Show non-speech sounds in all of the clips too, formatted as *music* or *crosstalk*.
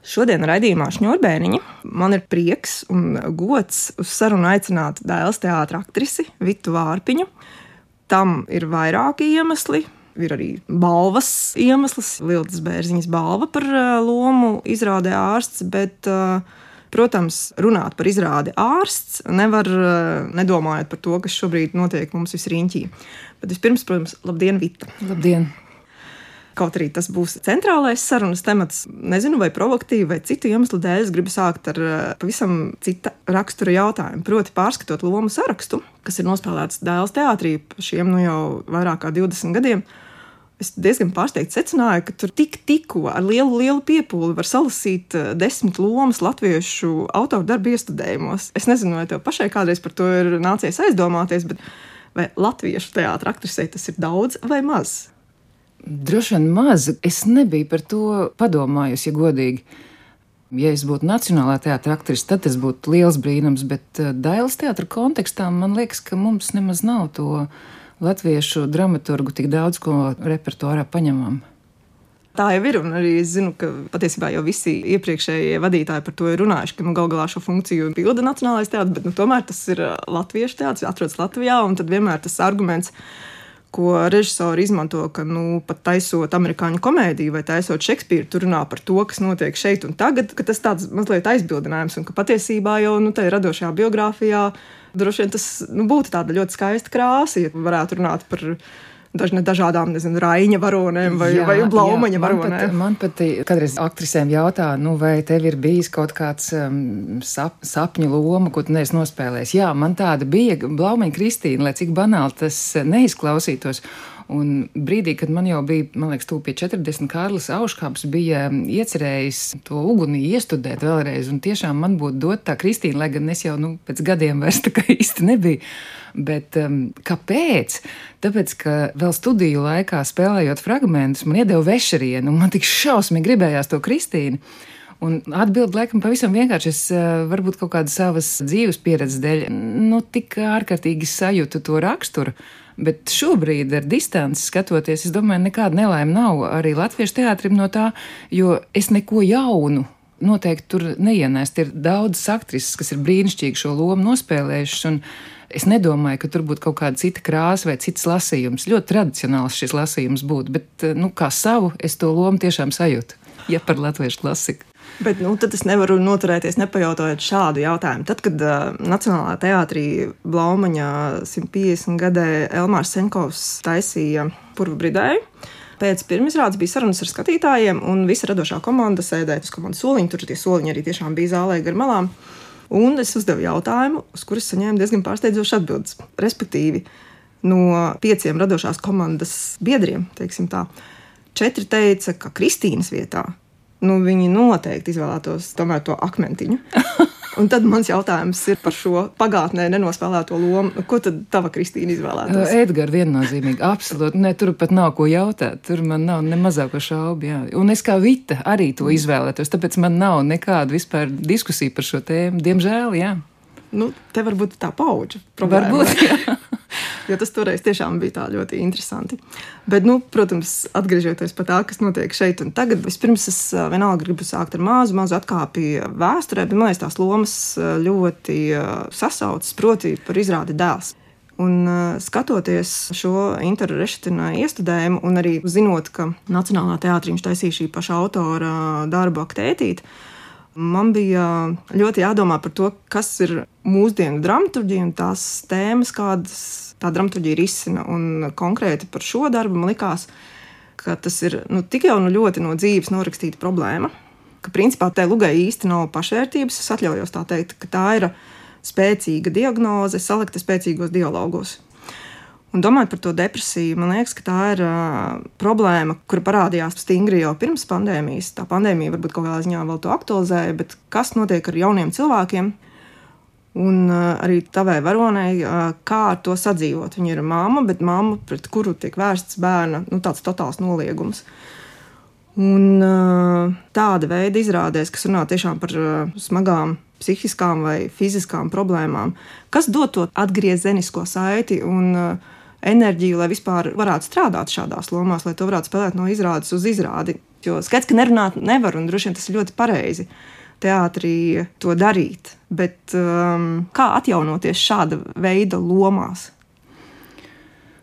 Šodien raidījumā Šņurbēniņa man ir prieks un gods uz sarunu aicināt dēls teātra aktrisi Vitu Vārpiņu. Tam ir vairāki iemesli. Ir arī balvas iemesls, Viltas Bērziņas balva par lomu izrādē ārsts, bet, protams, runāt par izrādi ārsts nevar nedomājot par to, kas šobrīd notiek mums visriņķī. Bet vispirms, protams, labdien, Vita! Labdien! Kaut arī tas būs centrālais sarunas temats, nezinu, vai provokatīvi, vai citu iemeslu dēļ, es gribu sākt ar eh, pavisam cita rakstura jautājumu. Proti, pārskatot lomu sarakstu, kas ir nospēlēts dēls teātrī šiem nu jau vairāk kā 20 gadiem. Es diezgan pārsteigts secināju, ka tur tik tikko ar lielu, lielu piepūli var salasīt eh, desmit lomas latviešu autoru darbu iestudējumos. Es nezinu, vai tev pašai kādreiz par to ir nācies aizdomāties, bet vai latviešu teātris aktrisei tas ir daudz vai maz? Droši vien maz. Es nebiju par to padomājusi, ja godīgi. Ja es būtu nacionālā teātris, aktris, tad tas būtu liels brīnums, bet uh, Dailas teātra kontekstā man liekas, ka mums nemaz nav to latviešu dramaturgu tik daudz, ko repertuārā paņemam. Tā jau ir, arī es zinu, ka patiesībā jau visi iepriekšējie vadītāji par to ir runājuši, ka nu, gal galā šo funkciju pilda Nacionālais teātris, bet nu, tomēr tas ir uh, latviešu teātris, atrodas Latvijā, tad vienmēr tas arguments ko režisori izmanto, ka nu, pat taisot amerikāņu komēdiju vai taisot Šekspīru, tur runā par to, kas notiek šeit un tagad, ka tas tāds mazliet aizbildinājums un ka patiesībā jau nu, tajā radošajā biogrāfijā droši vien tas nu, būtu tāda ļoti skaista krāsa, ja varētu runāt par viņu dažne, dažādām, nezinu, raiņa varonēm vai, jā, vai blaumaņa jā, varonēm. Man pat, man pat kādreiz aktrisēm jautā, nu, vai tev ir bijis kaut kāds um, sap, sapņu loma, ko tu neesi nospēlējis. Jā, man tāda bija blaumaņa Kristīna, lai cik banāli tas neizklausītos. Un brīdī, kad man jau bija, man liekas, tūp pie 40, Kārlis Auškāps bija um, iecerējis to uguni iestudēt vēlreiz, un tiešām man būtu dot tā Kristīna, lai gan es jau, nu, pēc gadiem *laughs* vairs tā kā īsti nebiju. Bet um, kāpēc? Tāpēc, ka vēl studiju laikā spēlējot fragmentus, man iedeva vešerienu, un man tik šausmīgi gribējās to Kristīnu. Un atbildi, laikam, pavisam vienkārši. Es uh, varbūt kaut kādas savas dzīves pieredzes dēļ, nu, tik ārkārtīgi sajūtu to raksturu. Bet šobrīd, ar distanci skatoties, es domāju, nekāda nelaime nav arī latviešu teātrim no tā, jo es neko jaunu noteikti tur neienēst. Ir daudz aktrises, kas ir brīnišķīgi šo lomu nospēlējušas. Es nedomāju, ka tur būtu kaut kāda cita krāsa vai cits lasījums. Ļoti tradicionāls šis lasījums būtu, bet nu, kā savu es to lomu tiešām sajūtu. Ja par latviešu klasiku. Bet nu, tad es nevaru noturēties, nepajautājot šādu jautājumu. Tad, kad uh, Nacionālā teātrī Blaumaņā 150 gadē Elmārs Senkovs taisīja Purvu Bridēju, pēc pirmizrādes bija sarunas ar skatītājiem, un visa radošā komanda sēdēja uz komandas soliņa. Tur tie soliņi arī tiešām bija zālē gar malām. Un es uzdevu jautājumu, uz kurus saņēmu diezgan pārsteidzošas atbildes. Respektīvi, no pieciem radošās komandas biedriem, teiksim tā, četri teica, ka Kristīnas vietā nu, viņi noteikti izvēlētos tomēr to akmentiņu. *laughs* Un tad mans jautājums ir par šo pagātnē nenospēlēto lomu. Nu, ko tad tava Kristīna izvēlētos? Edgars viennozīmīgi, absolūti. Ne, tur pat nav ko jautāt. Tur man nav ne mazāko šaubu. Jā. Un es kā Vita arī to izvēlētos. Tāpēc man nav nekāda vispār diskusija par šo tēmu. Diemžēl, jā. Nu, te varbūt tā paudža. Varbūt, jā. *laughs* jo tas toreiz tiešām bija ļoti interesanti. Bet, nu, protams, atgriežoties pie tā, kas notiek šeit un tagad, vispirms es vienalga gribu sākt ar mazu, mazu atkāpi vēsturē, bet man liekas, tās lomas ļoti sasaucas, proti, par izrādi dēls. Un, skatoties šo interreština iestudējumu, un arī zinot, ka Nacionālā teātrī viņš taisīja šī paša autora darbu aktētīt, man bija ļoti jādomā par to, kas ir mūsdienu dramaturgija un tās tēmas, kādas tā dramaturgija risina. Un konkrēti par šo darbu man likās, ka tas ir nu, tik jau nu ļoti no dzīves norakstīta problēma, ka principā tai lugai īsti nav pašvērtības. Es atļaujos tā teikt, ka tā ir spēcīga diagnoze, salikta spēcīgos dialogos. Un domājot par to depresiju, man liekas, ka tā ir uh, problēma, kur parādījās stingri jau pirms pandēmijas. Tā pandēmija varbūt kaut kādā ziņā vēl to aktualizēja, bet kas notiek ar jauniem cilvēkiem? Un uh, arī tavai varonei, uh, kā ar to sadzīvot. Viņa ir māma, bet māma, pret kuru tiek vērsts bērna nu, tāds totāls noliegums. Un uh, tāda veida izrādēs, kas runā tiešām par uh, smagām psihiskām vai fiziskām problēmām, kas dod to atgriezenisko saiti un uh, enerģiju, lai vispār varētu strādāt šādās lomās, lai to varētu spēlēt no izrādes uz izrādi. Jo skaidrs, ka nerunāt nevar, un droši vien tas ir ļoti pareizi teātrī to darīt. Bet um, kā atjaunoties šāda veida lomās?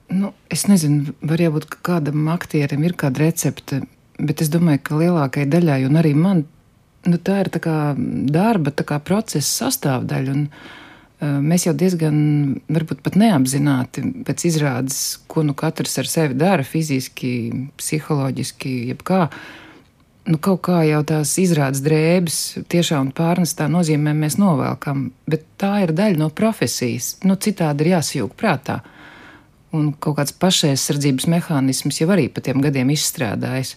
Nu, es nezinu, varbūt kādam aktierim ir kāda recepte, bet es domāju, ka lielākajai daļai, un arī man, nu, tā ir tā kā darba, tā kā procesa sastāvdaļa. Un, uh, mēs jau diezgan, varbūt pat neapzināti pēc izrādes, ko nu katrs ar sevi dara, fiziski, psiholoģiski, jebkā. Nu, kaut kā jau tās izrādes drēbes, tiešām pārnestā nozīmē mēs novelkam, bet tā ir daļa no profesijas. Nu, citādi ir jāsajūg prātā. Un kaut kāds pašaizsardzības mehānisms jau arī pa tiem gadiem izstrādājis.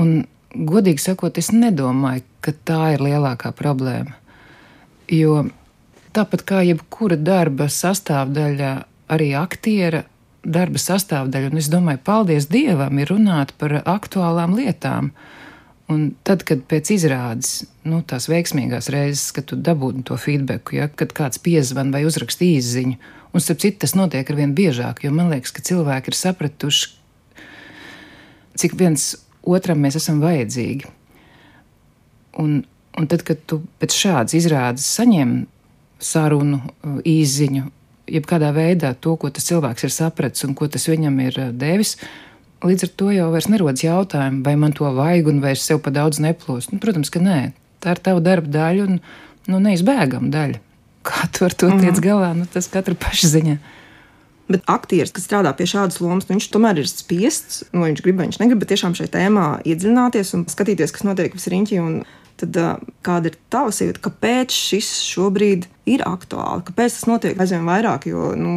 Un, godīgi sakot, es nedomāju, ka tā ir lielākā problēma. Jo tāpat kā jebkura darba sastāvdaļa, arī aktiera darba sastāvdaļa, un es domāju, paldies Dievam, ir runāt par aktuālām lietām. Uh, Un tad, kad pēc izrādes, nu, tās veiksmīgās reizes, kad tu dabūji to feedback, ja, kad kāds piezvan vai uzraksta īsiņu, un starp citu tas notiek ar vien biežāk, jo man liekas, ka cilvēki ir sapratuši, cik viens otram mēs esam vajadzīgi. Un, un tad, kad tu pēc šādas izrādes saņem sarunu, īsiņu, jebkādā veidā to, ko tas cilvēks ir sapratis un ko tas viņam ir devis, Līdz ar to jau nerodas jautājumi, vai man to vajag un vai es sev pa daudz neplūstu. Nu, protams, ka nē, tā ir tava darba daļa un nu, neizbēgama daļa. Kā tu ar to mm -hmm. tiec galā, nu, tas katra paša ziņa. Bet aktieris, kas strādā pie šādas lomas, nu, viņš tomēr ir spiests, nu, viņš grib, viņš negrib, bet tiešām šajā tēmā iedziļināties un skatīties, kas notiek visriņķī. Tad kāda ir tava sajūta, kāpēc šis šobrīd ir aktuāli. Kāpēc tas notiek aizvien vairāk? Jo nu,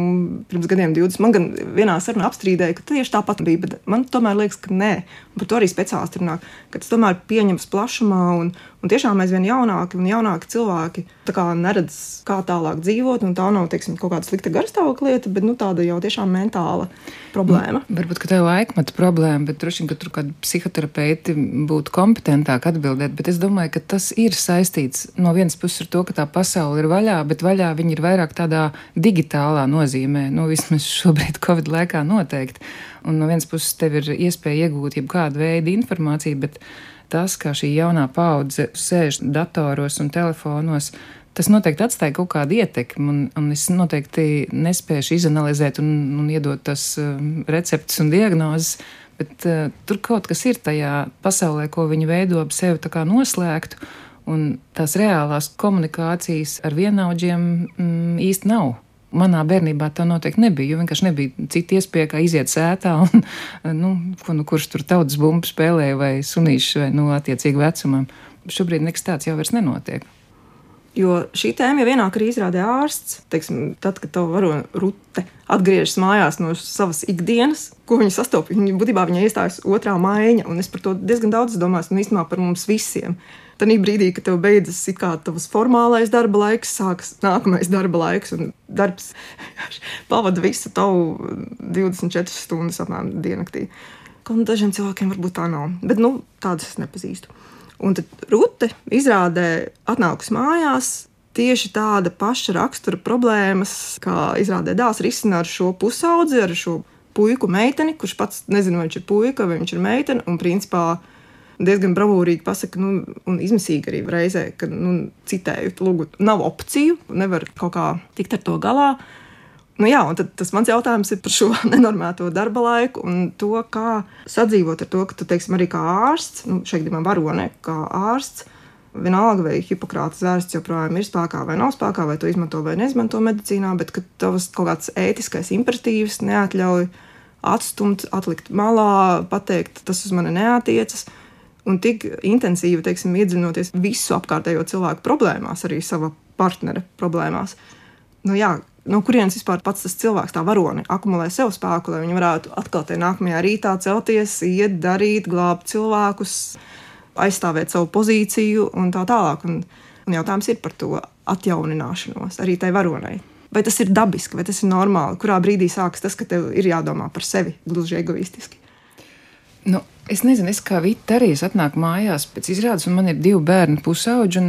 pirms gadiem, 20, man gan vienā sarunā apstrīdēja, ka tieši tāpat bija, bet man tomēr liekas, ka nē. Un par to arī speciālisti runā, ka tas tomēr pieņems plašumā un, un tiešām aizvien jaunāki un jaunāki cilvēki neredz, kā tālāk dzīvot. Tā nav teiksim, kaut kāda slikta garstāvokļa lieta, bet nu, tāda jau tiešām mentāla problēma. Nu, varbūt tā ir laikmeta problēma, bet droši vien, ka tur kādi psihoterapeiti būtu kompetentāk atbildēt. Bet es domāju, ka tas ir saistīts no vienas puses ar to, ka tā pasaule ir vaļā vaļā, bet vaļā viņi ir vairāk tādā digitālā nozīmē, nu vismaz šobrīd Covid laikā noteikti. Un no vienas puses tev ir iespēja iegūt jebkādu veidu informāciju, bet tas, kā šī jaunā paudze sēž datoros un telefonos, tas noteikti atstāja kaut kādu ietekmi, un, un es noteikti nespēju izanalizēt un, un iedot tas uh, receptes un diagnozes, bet uh, tur kaut kas ir tajā pasaulē, ko viņi veido ap sevi noslēgtu. Un tās reālās komunikācijas ar vienaudžiem mm, īsti nav. Manā bērnībā tā noteikti nebija, jo vienkārši nebija cita iespēja, kā iziet sētā un, *laughs* nu, ko, nu, kurš tur tautas bumbu spēlēja vai sunīšu vai, nu, attiecīgi vecumam. Šobrīd nekas tāds jau vairs nenotiek. Jo šī tēma jau vienā krīzē izrādē ārsts. Teiksim, tad, kad tava varona rute atgriežas mājās no savas ikdienas, ko viņa sastopas, viņa būtībā viņa iestājas otrā maiņa. Un es par to diezgan daudz domāju, un īstenībā par mums visiem. Tad brīdī, kad tev beidzas tavs formālais darba laiks, sākas nākamais darba laiks, un darbs *laughs* pavada visu tavu 24 stundas apmēram diennaktī. Un dažiem cilvēkiem varbūt tā nav, bet nu, tādas es nepazīstu. Un tad Rute izrādē atnākus mājās. Tieši tāda paša rakstura problēmas, kā izrādē dēls risina ar šo pusaudzi, ar šo puiku meiteni, kurš pats nezina, vai viņš ir puika vai viņš ir meitene. Un principā diezgan bravūrīgi pasakā, nu, un izmisīgi arī reizē, ka, nu, citēju, lūgu, nav opciju, nevar kaut kā tikt ar to galā. Nu, jā, un tas mans jautājums ir par šo *laughs* nenormēto darba laiku un to, kā sadzīvot ar to, ka tu, teiksim, arī kā ārsts, nu, šeit gadījumā varonē, kā ārsts, vienalga vai hipokrāta zārsts joprojām ir spēkā vai nav spēkā, vai to izmanto vai neizmanto medicīnā, bet ka tavs kaut kāds ētiskais imperatīvs neatļauj atstumt, atlikt malā, pateikt, tas uz mani neatiecas. Un tik intensīvi, teiksim, iedziļinoties visu apkārtējo cilvēku problēmās, arī sava partnera problēmās. Nu, jā, no kurienes vispār pats tas cilvēks, tā varoni, akumulē sev spēku, lai viņi varētu atkal tajā nākamajā rītā celties, iet, darīt, glābt cilvēkus, aizstāvēt savu pozīciju un tā tālāk. Un, un jautājums ir par to atjaunināšanos arī tai varonai. Vai tas ir dabiski, vai tas ir normāli? Kurā brīdī sākas tas, ka tev ir jādomā par sevi gluži egoistiski? Nu, es nezinu, es kā vīta arī atnāku mājās pēc izrādes, un man ir divi bērni pusauģi.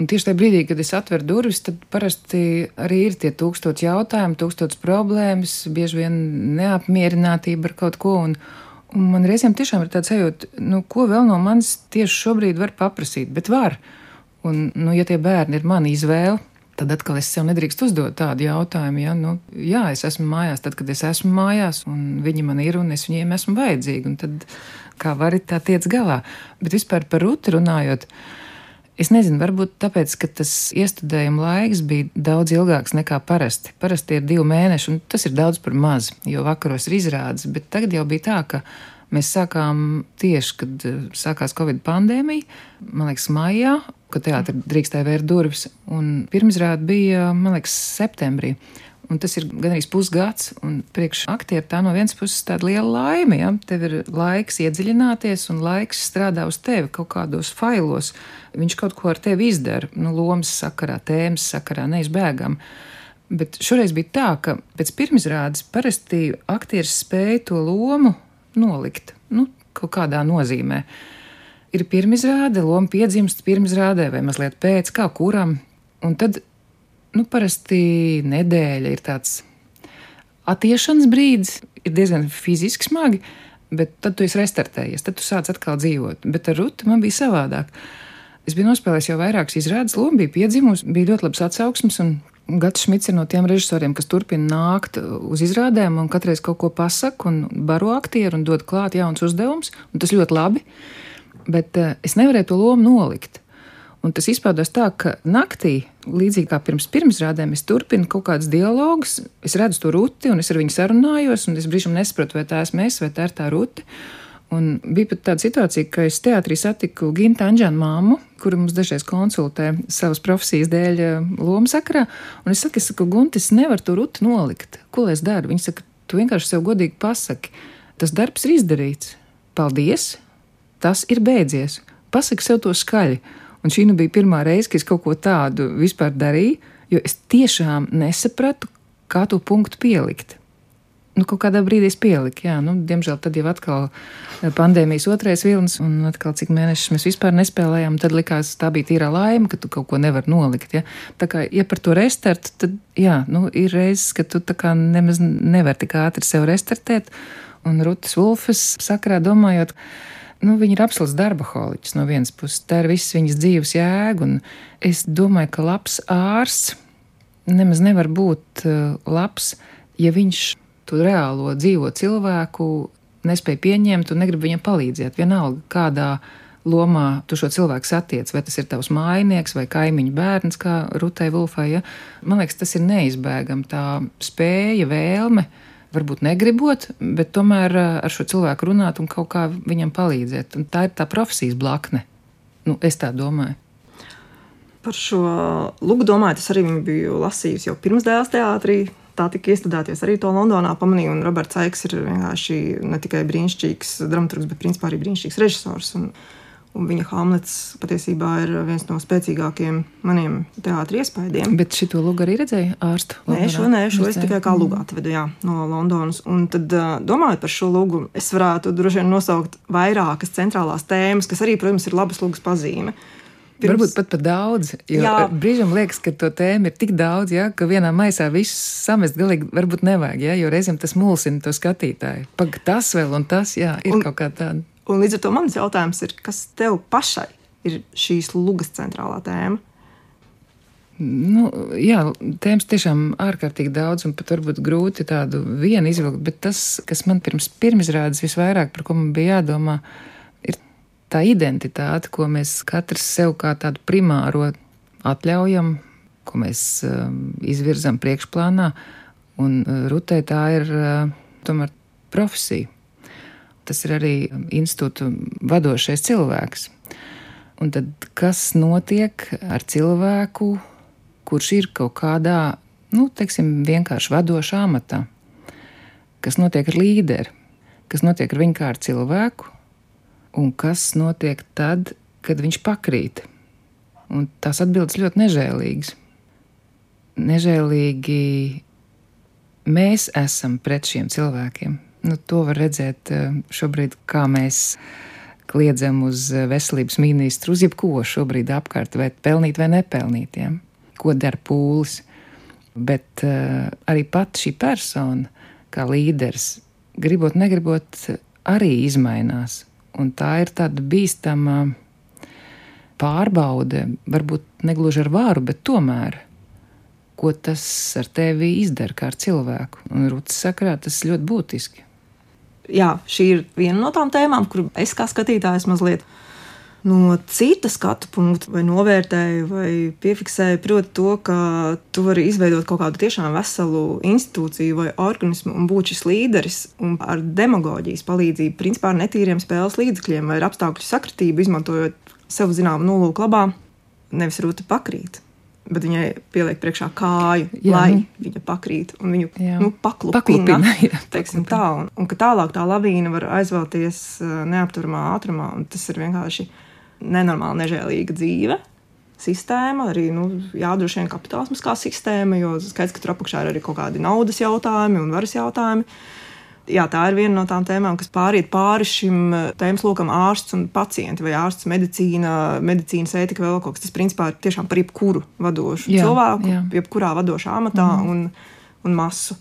Un tieši tajā brīdī, kad es atveru durvis, tad parasti arī ir tie tūkstoši jautājumu, tūkstoši problēmas, bieži vien neapmierinātība ar kaut ko. Un, Un man reizēm tiešām ir tāds sajūta, nu, ko vēl no manis tieši šobrīd var paprasīt, bet var. Un, nu, ja tie bērni ir mana izvēle, tad atkal es sev nedrīkst uzdot tādu jautājumu. Ja? Nu, jā, es esmu mājās, tad, kad es esmu mājās, un viņi man ir, un es viņiem esmu vajadzīga. Tad kā vari tā tiec galā? Bet vispār par ruti runājot. Es nezinu, varbūt tāpēc, ka tas iestudējuma laiks bija daudz ilgāks nekā parasti. Parasti ir divi mēneši, un tas ir daudz par maz, jo vakaros ir izrādes, bet tagad jau bija tā, ka mēs sākām tieši, kad eh, sākās Covid pandēmija, man liekas, maijā, kad teātris drīkstēja vērt durvis, un pirmizrāde bija, man liekas, septembrī. Un tas ir gandrīz pusgads, un priekš aktieru tā no vienas puses tāda liela laime. Ja? Tev ir laiks iedziļināties, un laiks strādā uz tevi kaut kādos failos. Viņš kaut ko ar tevi izdara, nu, lomas sakarā, tēmas sakarā, neizbēgam. Bet šoreiz bija tā, ka pēc pirmizrādes parasti aktieris spēja to lomu nolikt, nu, kaut kādā nozīmē. Ir pirmizrāde, loma piedzimst pirmizrādē vai mazliet pēc, kā kuram. Un tad nu, parasti nedēļa ir tāds attiešanas brīdis, ir diezgan fiziski smagi, bet tad tu esi restartējies, tad tu sāc atkal dzīvot. Bet ar Rutu man bija savādāk. Es biju nospēlējis jau vairākas izrādes, loma bija piedzimusi, bija ļoti labs atsauksmes, un Gats Šmits ir no tiem režisoriem, kas turpina nākt uz izrādēm un katreiz kaut ko pasaka un baro aktieru un dod klāt jauns uzdevums, un tas ļoti labi. Bet uh, es nevarēju to lomu nolikt. Un tas izpaudās tā, ka naktī, līdzīgi kā pirms pirmsrādēm, es turpinu kaut kādus dialogus, es redzu to ruti, un es ar viņu sarunājos, un es brīžam nesaprotu, vai tā esmu es vai tā ir tā ruti. Un bija pat tāda situācija, ka es teātrī satiku Gintu Anģēnu māmu, kuru mums dažreiz konsultē savas profesijas dēļ eh, lomu sakarā. Un es saku, es saku, Gunte, es nevaru to rutu nolikt. Ko lai es daru? Viņa saka, tu vienkārši sev godīgi pasaki, tas darbs ir izdarīts. Paldies! Tas ir beidzies. Pasaki sev to skaļi. Un šī nu bija pirmā reize, kad es kaut ko tādu vispār darīju, jo es tiešām nesapratu, kā to punktu pielikt. Nu, kaut kādā brīdī es pieliku, jā, nu, diemžēl tad jau atkal eh, pandēmijas otrais vilnis, un atkal cik mēnešus mēs vispār nespēlējām, tad likās, tā bija tīrā laime, ka tu kaut ko nevar nolikt, ja. Tā kā, ja par to restartu, tad, jā, nu, ir reizes, ka tu tā kā nemaz nevar tik ātri sev restartēt, un Rutas Vulfas sakrā domājot, nu, viņa ir absolūts darba holiķis no vienas puses. Tā ir viss viņas dzīves jēga, es domāju, ka labs ārsts nemaz nevar būt uh, labs, ja viņš to reālo dzīvo cilvēku nespēja pieņemt un negrib viņam palīdzēt. Vienalga, kādā lomā tu šo cilvēku satiec, vai tas ir tavs mājinieks vai kaimiņu bērns, kā Rutai Vulfai. Ja? Man liekas, tas ir neizbēgami. Tā spēja, vēlme varbūt negribot, bet tomēr eh, ar šo cilvēku runāt un kaut kā viņam palīdzēt. Un tā ir tā profesijas blakne. Nu, es tā domāju. Par šo lugu domāju, tas arī biju lasījusi jau pirms dēls teātrī. Tā tika iestudēties arī to Londonā pamanīju, un Roberts Aiks ir vienkārši ne tikai brīnišķīgs dramaturgs, bet principā arī brīnišķīgs režisors. Un, Un viņa Hamlets patiesībā ir viens no spēcīgākajiem maniem teātriem iespaidiem. Bet šito lūgu arī redzēju ārstu? Nē, šo, nē, šo es tikai kā lūgu atvedu jā, no Londonas. Un tad, domājot par šo lūgu, es varētu droši vien nosaukt vairākas centrālās tēmas, kas arī, protams, ir labas lūgas pazīme. Pirms... Varbūt pat par daudz. Jo brīžam liekas, ka to tēmu ir tik daudz, ja, ka vienā maisā visu samest galīgi varbūt nevajag. Ja, jo reizēm tas mulsina to skatītāju. Pag, tas vēl un tas, jā, ir un, kaut kā tāda. Un līdz ar to mans jautājums ir, kas tev pašai ir šīs lugas centrālā tēma? Nu, jā, tēmas tiešām ārkārtīgi daudz, un pat varbūt grūti tādu vienu izvilkt, bet tas, kas man pirms pirmizrādes visvairāk, par ko man bija jādomā, ir tā identitāte, ko mēs katrs sev kā tādu primāro atļaujam, ko mēs uh, izvirzam priekšplānā, un uh, rutē tā ir uh, tomēr profesija tas ir arī institūta vadošais cilvēks. Un tad kas notiek ar cilvēku, kurš ir kaut kādā, nu, teiksim, vienkārši vadošā amatā? Kas notiek ar līderi, kas notiek ar viņu kā ar cilvēku, un kas notiek tad, kad viņš pakrīt? Un tās atbildes ļoti nežēlīgas. Nežēlīgi mēs esam pret šiem cilvēkiem. Nu, to var redzēt eh, šobrīd, kā mēs kliedzam uz eh, veselības ministru, uz jebko šobrīd apkārt, vai pelnīt vai nepelnīt, ja? ko dara pūlis. Bet uh, arī pat šī persona, kā līderis, gribot, negribot, arī izmainās. Un tā ir tāda bīstama pārbaude, varbūt negluži ar vāru, bet tomēr, ko tas ar tevi izdara kā ar cilvēku. Un Rūtas sakrā tas ļoti būtiski. Jā, šī ir viena no tām tēmām, kur es kā skatītājs mazliet no cita skatu punkta, vai novērtēju, vai piefiksēju, proti, to, ka tu vari izveidot kaut kādu tiešām veselu institūciju vai organismu un būt šis līderis, un ar demagoģijas palīdzību, principā ar netīriem spēles līdzekļiem vai ar apstākļu sakritību, izmantojot sev zināmu nolūku labā, nevis rūta pakrīt. Bet viņai pieliek priekšā kāju, jā, lai nu. viņa pakrīt un viņu jā. nu, paklupina. paklupina *laughs* jā, paklupina. Tā, un, un ka tālāk tā lavīna var aizvēlties uh, neapturamā ātrumā. Tas ir vienkārši nenormāli nežēlīga dzīve. Sistēma, arī nu, jādroši vien kapitālisms kā sistēma, jo skaidrs, ka tur apakšā ir arī kaut kādi naudas jautājumi un varas jautājumi. Jā, tā ir viena no tām tēmām, kas pāriet pāri šim eh, tēmas lokam, ārsts un pacienti, vai ārsts, medicīna, medicīnas ētika, vēl kaut kas. Tas principā ir tiešām par jebkuru vadošu jā, cilvēku, jā. jebkurā vadošā amatā mm. un, un masu.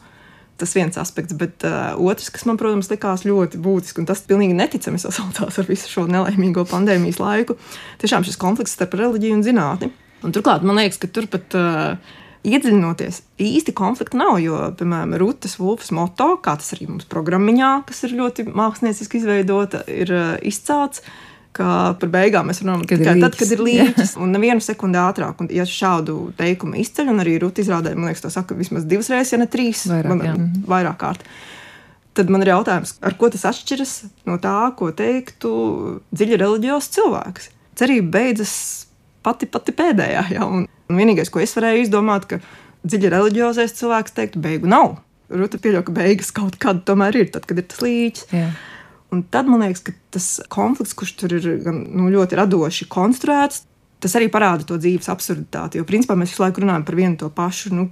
Tas viens aspekts, bet uh, otrs, kas man, protams, likās ļoti būtisks, un tas pilnīgi neticami sasaucās ar visu šo nelaimīgo pandēmijas laiku, tiešām šis konflikts starp reliģiju un zinātni. Un turklāt man liekas, ka turpat uh, iedziļinoties, īsti konflikta nav. Jo, piemēram, Rūtas Vulfas moto, kā tas arī mums programmiņā, kas ir ļoti mākslinieciski izveidota, ir uh, izcelts ka par beigām mēs runājam kad tikai tad, kad ir līnijas, *laughs* un nevienu sekundi ātrāk. Un, ja šādu teikumu izceļ, un arī Rūta izrādē, man liekas, to saka vismaz divas reizes, ja ne trīs, vairāk, man, mhm. vairāk kārt. Tad man ir jautājums, ar ko tas atšķiras no tā, ko teiktu dziļi reliģijos cilvēks. Cerība beidzas pati, pati pēdējā. Ja? Un, un vienīgais, ko es varēju izdomāt, ka dziļi reliģiozais cilvēks teiktu, beigu nav. Rūta pieļauj, ka beigas kaut kāda tomēr ir, tad, kad ir tas līķis. Yeah. Un tad man liekas, ka tas konflikts, kurš tur ir gan, nu, ļoti radoši konstruēts, tas arī parāda to dzīves absurditāti. Jo principā mēs visu laiku runājam par vienu to pašu. Nu,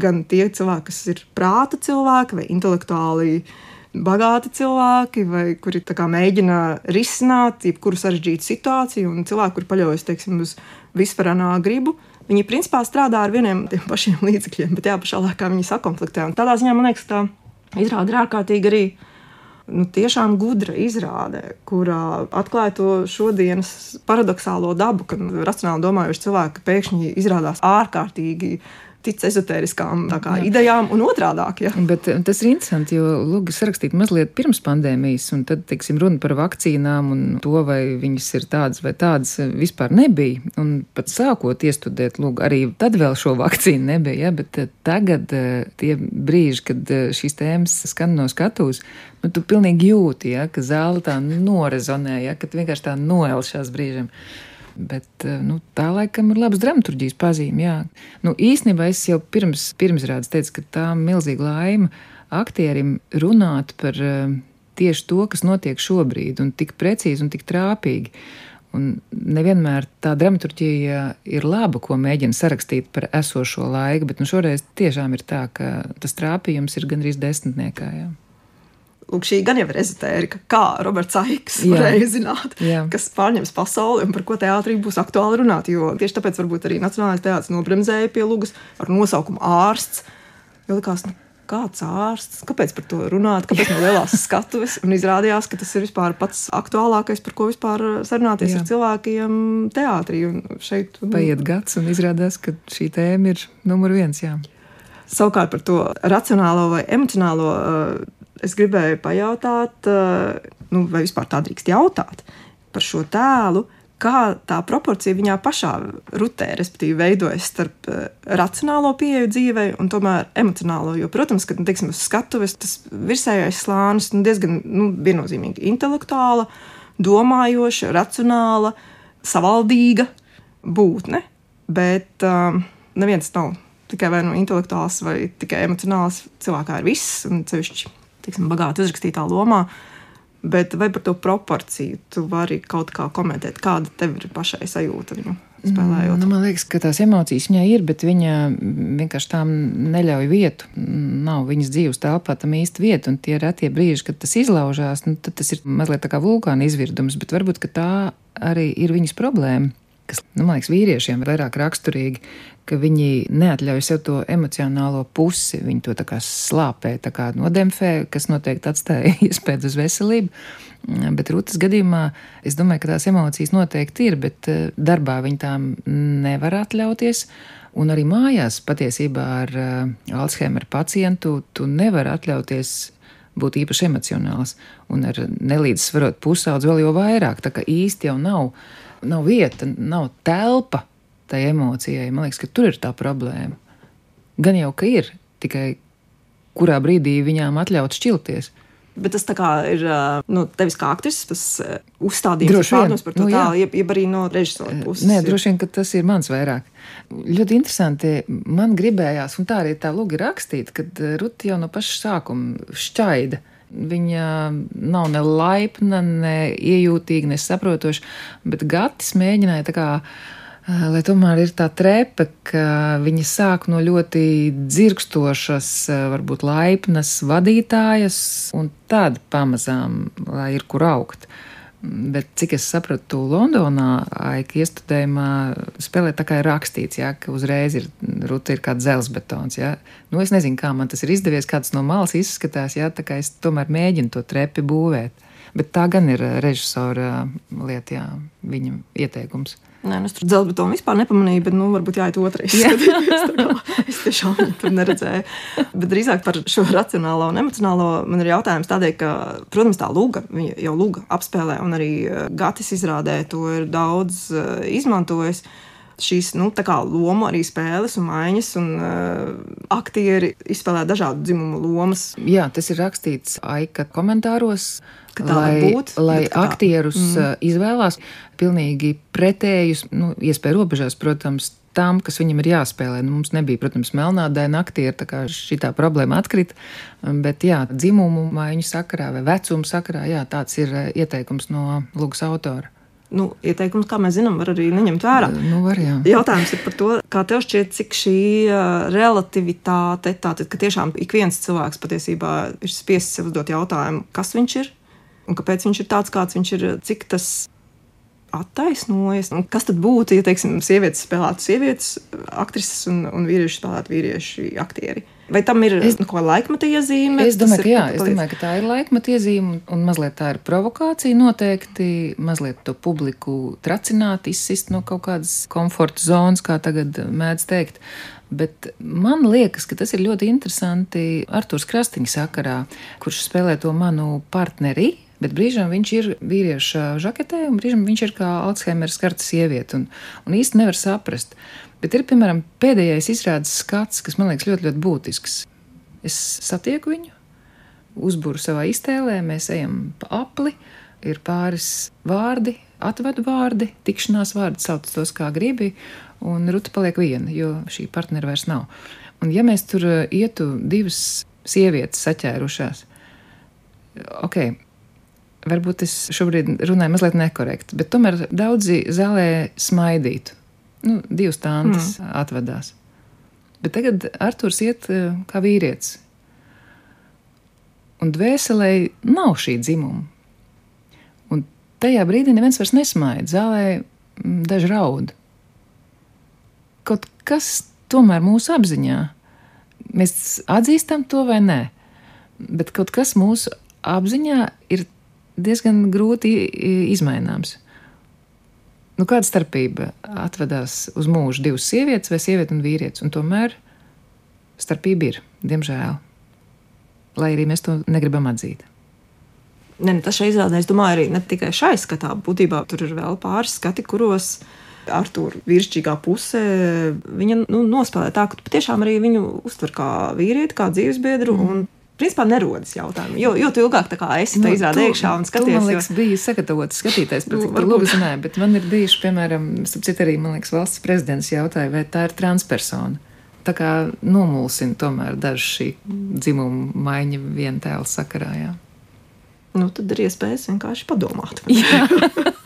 gan tie cilvēki, kas ir prāta cilvēki vai intelektuāli bagāti cilvēki, vai kuri mēģina risināt jebkuru sarežģītu situāciju, un cilvēki, kuri paļaujas teiksim, uz vispārānā gribu. Viņi principā strādā ar vieniem tiem pašiem *laughs* līdzekļiem, bet jā, pašā laikā viņi sakonfliktē. Un tādā ziņā man liekas, tā izrāda ir ārkārtīgi arī nu, tiešām gudra izrāde, kurā atklāja to šodienas paradoxālo dabu, kad racionāli domājoši cilvēki pēkšņi izrādās ārkārtīgi tic ezotēriskām kā, idejām un otrādāk. Ja. Bet eh, tas ir interesanti, jo Lūgas rakstīt mazliet pirms pandēmijas, un tad, teiksim, runa par vakcīnām un to, vai viņas ir tādas vai tādas, eh, vispār nebija. Un pat sākot iestudēt, lūk, arī tad vēl šo *laughs* vakcīnu nebija, ja, bet eh, tagad tie brīži, kad šīs tēmas skan no skatuves, nu, tu pilnīgi jūti, ja, ka zāle tā norezonē, ja, ka vienkārši tā noelšās brīžiem. Bet eh, nu, tā laikam ir labs dramaturgijas pazīme. Jā. Nu, īsnībā es jau pirms, pirmsrādes teicu, ka tā milzīga laime aktierim runāt par uh, tieši to, kas notiek šobrīd, un tik precīzi un tik trāpīgi. Un nevienmēr tā dramaturgija ir laba, ko mēģina sarakstīt par esošo laiku, bet nu, šoreiz tiešām ir tā, ka tas trāpījums ir gandrīz desmitniekā. Jā. Lūk, šī gan jau ir ezotērija, kā Roberts Aiks varēja zināt, Jā. kas pārņems pasauli un par ko teātrī būs aktuāli runāt. Jo tieši tāpēc varbūt arī Nacionālais teātris nobremzēja pie lūgas ar nosaukumu ārsts. Jo likās, nu, kāds ārsts, kāpēc par to runāt, kāpēc no lielās *laughs* skatuves. Un izrādījās, ka tas ir pats aktuālākais, par ko vispār sarunāties Jā. ar cilvēkiem teātrī. Un šeit, un... Paiet gads, un izrādās, ka šī tēma ir numur viens. Jā. Savukārt par to racionālo vai emocionālo uh, es gribēju pajautāt, eh, nu, vai vispār tā drīkst jautāt par šo tēlu. Kā tā proporcija viņā pašā rutē, respektīvi, veidojas starp uh, racionālo pieeju dzīvei un tomēr emocionālo. Jo, protams, ka nu, teiksim, uz skatuves tas virsējais slānis nu, diezgan nu, viennozīmīgi intelektuāla, domājoša, racionāla, savaldīga būtne. Bet um, neviens nav tikai vai nu intelektuāls vai tikai emocionāls. Cilvēkā ir viss, un cevišķi tiksim, bagāti uzrakstītā lomā. Bet vai par to proporciju tu vari kaut kā komentēt, kāda tev ir pašai sajūta viņu spēlējot? Mm, nu, man liekas, ka tās emocijas viņai ir, bet viņa vienkārši tām neļauj vietu. Nav viņas dzīves telpā tam īsti vieta, un tie retie brīži, kad tas izlaužās, nu, tad tas ir mazliet tā kā vulkāna izvirdums, bet varbūt tā arī ir viņas problēma kas, nu, man liekas, vīriešiem vairāk raksturīgi, ka viņi neatļauj sev to emocionālo pusi. Viņi to tā kā slāpē, tā kā nodemfē, kas noteikti atstāja *laughs* iespēju uz veselību. Bet Rūtas gadījumā es domāju, ka tās emocijas noteikti ir, bet eh, darbā viņi tām nevar atļauties. Un arī mājās patiesībā ar uh, Alzheimer pacientu tu nevari atļauties būt īpaši emocionāls. Un ar nelīdzsvarot pusaudzi vēl jau vairāk. Tā kā īsti jau nav, nav vieta, nav telpa tai emocijai. Man liekas, ka tur ir tā problēma. Gan jau ka ir, tikai kurā brīdī viņām atļaut šķilties. Bet tas ir nu, tevis kā aktris, tas uzstādījums pārnums par to nu, tālu, jeb, jeb arī no režisora puses. Nē, droši vien, ka tas ir mans vairāk. Ļoti interesanti. Man gribējās, un tā arī tā lūga rakstīt, kad Ruti jau no paša sākuma šķaida. Viņa nav ne laipna, ne iejūtīga, ne saprotoša, bet Gatis mēģināja tā kā lai tomēr ir tā trepe, ka viņa sāk no ļoti dzirkstošas, varbūt laipnas vadītājas, un tad pamazām, lai ir kur augt. Bet cik es sapratu, Londonā aika iestudējumā spēlē tā kā ir rakstīts, ja, ka uzreiz ir ruta ir kā dzelzbetons. Ja. Nu, es nezinu, kā man tas ir izdevies, kāds no malas izskatās, ja, tā kā es tomēr mēģinu to trepi būvēt. Bet tā gan ir režisora lieta, jā, viņa ieteikums. Nē, nu, es tur dzelzbetonu vispār nepamanīju, bet, nu, varbūt jāiet otrreiz. Jā. es tiešām tur neredzēju. Bet drīzāk par šo racionālo un emocionālo man ir jautājums tādēļ, ka, protams, tā luga, viņa jau luga apspēlē, un arī eh, Gatis izrādē to ir daudz uh, izmantojis šīs nu, lomu arī spēles un maiņas, un uh, aktieri izspēlē dažādu dzimumu lomas. Jā, tas ir rakstīts Aika komentāros. Lai, būt, lai aktierus mm. Uh, izvēlās pilnīgi pretējus, nu, iespēju robežās, protams, tam, kas viņam ir jāspēlē. Nu, mums nebija, protams, melnādaina aktieri, tā kā šī problēma atkrita, bet jā, dzimumu maiņu sakarā vai vecumu sakarā, jā, tāds ir uh, ieteikums no lūgas autora nu, ieteikums, kā mēs zinām, var arī neņemt vērā. Nu, var, jā. Jautājums ir par to, kā tev šķiet, cik šī relativitāte, tātad, ka tiešām ik viens cilvēks patiesībā ir spiests sev uzdot jautājumu, kas viņš ir un kāpēc viņš ir tāds, kāds viņš ir, cik tas attaisnojas. Un kas tad būtu, ja, teiksim, sievietes spēlētu sievietes aktrises un, un vīrieši spēlētu vīrieši aktieri? Vai tam ir es, nu, ko laikmeta iezīme? Es domāju, ka, jā, es domāju, ka tā ir laikmeta iezīme un mazliet tā ir provokācija noteikti, mazliet to publiku tracināt, izsist no kaut kādas komforta zonas, kā tagad mēdz teikt. Bet man liekas, ka tas ir ļoti interesanti Arthurs Krastiņa sakarā, kurš spēlē to manu partneri. Bet brīžiem viņš ir vīrieša žaketē, un brīžiem viņš ir kā Alzheimer skarta sieviete. Un, un īsti nevar saprast, Bet ir, piemēram, pēdējais izrādes skats, kas man liekas ļoti, ļoti būtisks. Es satieku viņu, uzbūru savā iztēlē, mēs ejam pa apli, ir pāris vārdi, atvadu vārdi, tikšanās vārdi, sauc tos kā gribi, un ruta paliek viena, jo šī partnera vairs nav. Un ja mēs tur uh, ietu divas sievietes saķērušās, ok, varbūt es šobrīd runāju mazliet nekorekti, bet tomēr daudzi zālē smaidītu nu, divas tantes mm. atvedās. Bet tagad Arthurs iet eh, kā vīrietis. Un dvēselē nav šī dzimuma. Un tajā brīdī neviens vairs nesmaida, zālē mm, daži raud. Kaut kas tomēr mūsu apziņā, mēs atzīstam to vai nē, bet kaut kas mūsu apziņā ir diezgan grūti izmaināms. Nu, kāda starpība atvedās uz mūžu divas sievietes vai sieviete un vīrietis? Un tomēr starpība ir, diemžēl. Lai arī mēs to negribam atzīt. Ne, ne, tas šai izrādē, es domāju, arī ne tikai šai skatā. Būtībā tur ir vēl pāris skati, kuros ar to vīrišķīgā pusē viņa nu, nospēlē tā, ka patiešām arī viņu uztver kā vīrieti, kā dzīvesbiedru. Mm principā nerodas jautājumi. Jo, jo tu ilgāk esi nu, izrādē iekšā un skaties. Man liekas, jo... bija sagatavots skatīties, cik nu, labi zināju, bet man ir bijuši, piemēram, starp arī, man liekas, valsts prezidents jautāja, vai tā ir transpersona. Tā kā nomulsina tomēr dažu šī dzimuma maiņa viena tēla sakarā. Jā. Nu, tad ir iespējas vienkārši padomāt. *laughs* *laughs*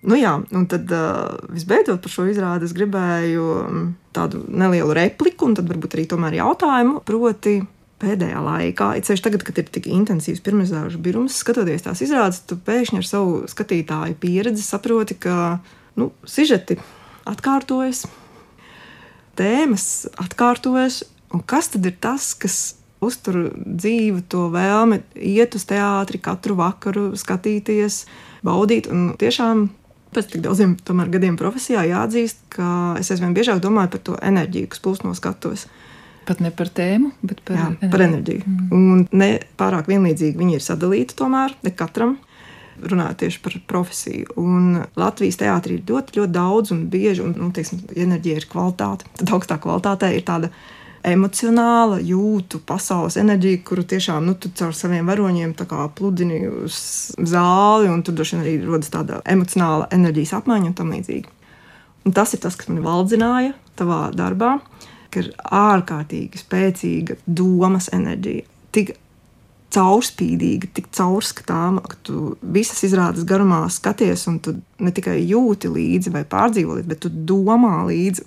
Nu jā, un tad visbeidzot par šo izrādi es gribēju tādu nelielu repliku, un tad varbūt arī tomēr jautājumu. Proti, pēdējā laikā, it sevišķi tagad, kad ir tik intensīvs pirmizrāžu birums, skatoties tās izrādes, tu pēkšņi ar savu skatītāju pieredzi saproti, ka nu, sižeti atkārtojas, tēmas atkārtojas, un kas tad ir tas, kas uztur dzīvu to vēlmi iet uz teātri katru vakaru, skatīties, baudīt un tiešām. Pēc tik daudziem tomēr, gadiem profesijā jāatzīst, ka es aizvien biežāk domāju par to enerģiju, kas plūst no skatuves. Pat ne par tēmu, bet par, Jā, enerģiju. par enerģiju. Mm. Un ne pārāk vienlīdzīgi viņi ir sadalīti tomēr, ne katram. Runājot tieši par profesiju. Un Latvijas teātrī ir ļoti, ļoti daudz un bieži, un nu, teiksim, enerģija ir kvalitāte. Tad augstā kvalitātē ir tāda emocionāla, jūtu pasaules enerģiju, kuru tiešām nu, caur saviem varoņiem pludini uz zāli, un tur droši vien arī rodas tāda emocionāla enerģijas apmaiņa un tam līdzīgi. Un tas ir tas, kas man valdzināja tavā darbā, ka ir ārkārtīgi spēcīga domas enerģija. Tik caurspīdīga, tik caurskatāma, ka tu visas izrādes garumā skaties, un tu ne tikai jūti līdzi vai pārdzīvo līdzi, bet tu domā līdzi.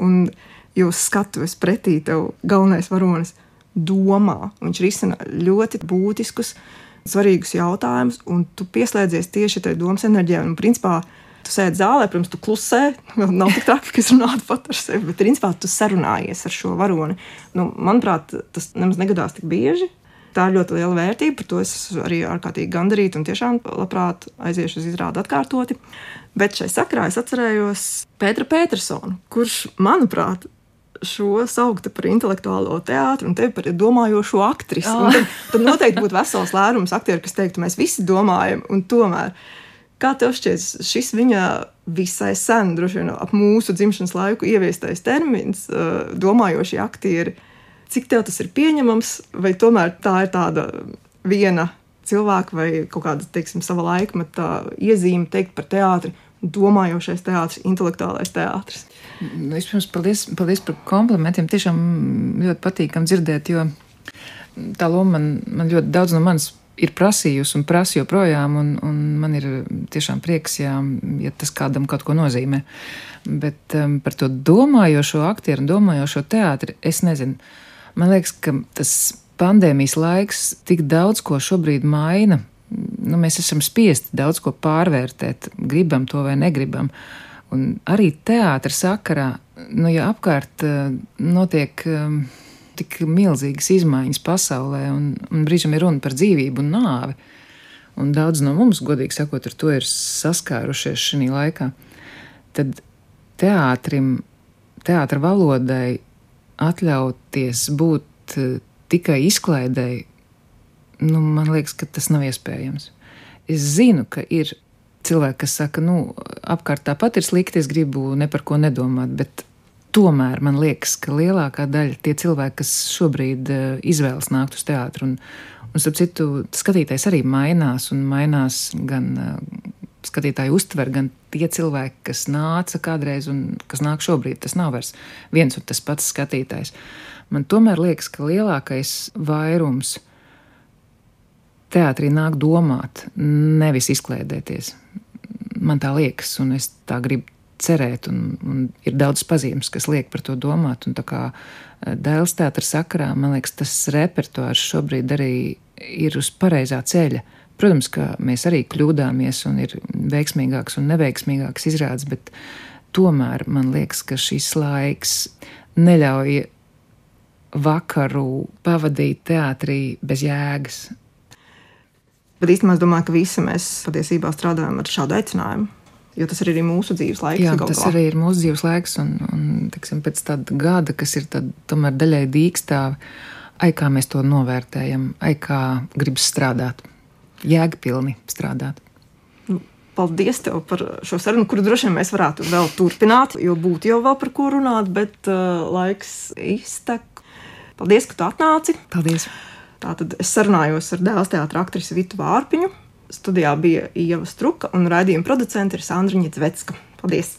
Jūs skatuves pretī tev galvenais varonis domā. Viņš risina ļoti būtiskus, svarīgus jautājumus, un tu pieslēdzies tieši tai domas enerģijai. Un, principā, tu sēdi zālē, protams, tu klusē. Nav tik traki, ka es runātu pat ar sevi, bet principā tu sarunājies ar šo varoni. Nu, manuprāt, tas nemaz negadās tik bieži. Tā ir ļoti liela vērtība, par to es arī ārkārtīgi gandarīta un tiešām labprāt aiziešu uz izrādi atkārtoti. Bet šai sakrā es atcerējos Pēteru Petersonu, kurš, manuprāt, šo sauktu par intelektuālo teātru un tevi par domājošo aktrisi. Oh. Tad, tad noteikti būtu vesels lērums aktieru, kas teiktu, mēs visi domājam, un tomēr. Kā tev šķiet, šis viņa visai sen, droši vien ap mūsu dzimšanas laiku ieviestais termins, domājošie aktieri, cik tev tas ir pieņemams, vai tomēr tā ir tāda viena cilvēka vai kaut kāda, teiksim, sava laikmeta iezīme teikt par teātri, domājošais teātris, intelektuālais teātris? Nu, vispirms, paldies, paldies par komplimentiem. Tiešām ļoti patīkami dzirdēt, jo tā loma man, man ļoti daudz no manis ir prasījusi un prasa joprojām, un, un man ir tiešām prieks, ja, ja tas kādam kaut ko nozīmē. Bet um, par to domājošo aktieru un domājošo teātri es nezinu. Man liekas, ka tas pandēmijas laiks tik daudz ko šobrīd maina. Nu, mēs esam spiesti daudz ko pārvērtēt, gribam to vai negribam. Uh, Un arī teātris sakarā, nu, ja apkārt uh, notiek um, tik milzīgas izmaiņas pasaulē, un, un brīžam ir runa par dzīvību un nāvi, un daudz no mums, godīgi sakot, ar to ir saskārušies šajā laikā, tad teātrim, teātra valodai atļauties būt uh, tikai izklaidēji, nu, man liekas, ka tas nav iespējams. Es zinu, ka ir cilvēki, kas saka, nu, apkārt tāpat ir slikti, es gribu ne par ko nedomāt, bet tomēr man liekas, ka lielākā daļa tie cilvēki, kas šobrīd uh, izvēlas nākt uz teātru, un, un starp citu, skatītājs arī mainās, un mainās gan uh, skatītāju uztver, gan tie cilvēki, kas nāca kādreiz un kas nāk šobrīd, tas nav vairs viens un tas pats skatītājs. Man tomēr liekas, ka lielākais vairums teātrī nāk domāt, nevis izklaidēties man tā liekas, un es tā gribu cerēt, un, un ir daudz pazīmes, kas liek par to domāt. Un tā kā eh, dēls teātris sakarā, man liekas, tas repertuārs šobrīd arī ir uz pareizā ceļa. Protams, ka mēs arī kļūdāmies un ir veiksmīgāks un neveiksmīgāks izrādes, bet tomēr man liekas, ka šis laiks neļauj vakaru pavadīt teātrī bez jēgas. Bet īstenībā es domāju, ka visi mēs patiesībā strādājam ar šādu aicinājumu. Jo tas ir arī mūsu dzīves laiks. Jā, tas arī ir mūsu dzīves laiks. Un, un tiksim, pēc tāda gada, kas ir tad, tomēr daļai dīkstāvi, ai kā mēs to novērtējam, ai kā gribas strādāt, jēgpilni strādāt. Nu, paldies tev par šo sarunu, kuru droši vien mēs varētu vēl turpināt, jo būtu jau vēl par ko runāt, bet uh, laiks iztek. Paldies, ka tu atnāci. Paldies! Tātad es sarunājos ar dēls teātra aktrisi Vitu Vārpiņu. Studijā bija Ieva Struka un raidījuma producente ir Sandriņa Zvecka. Paldies!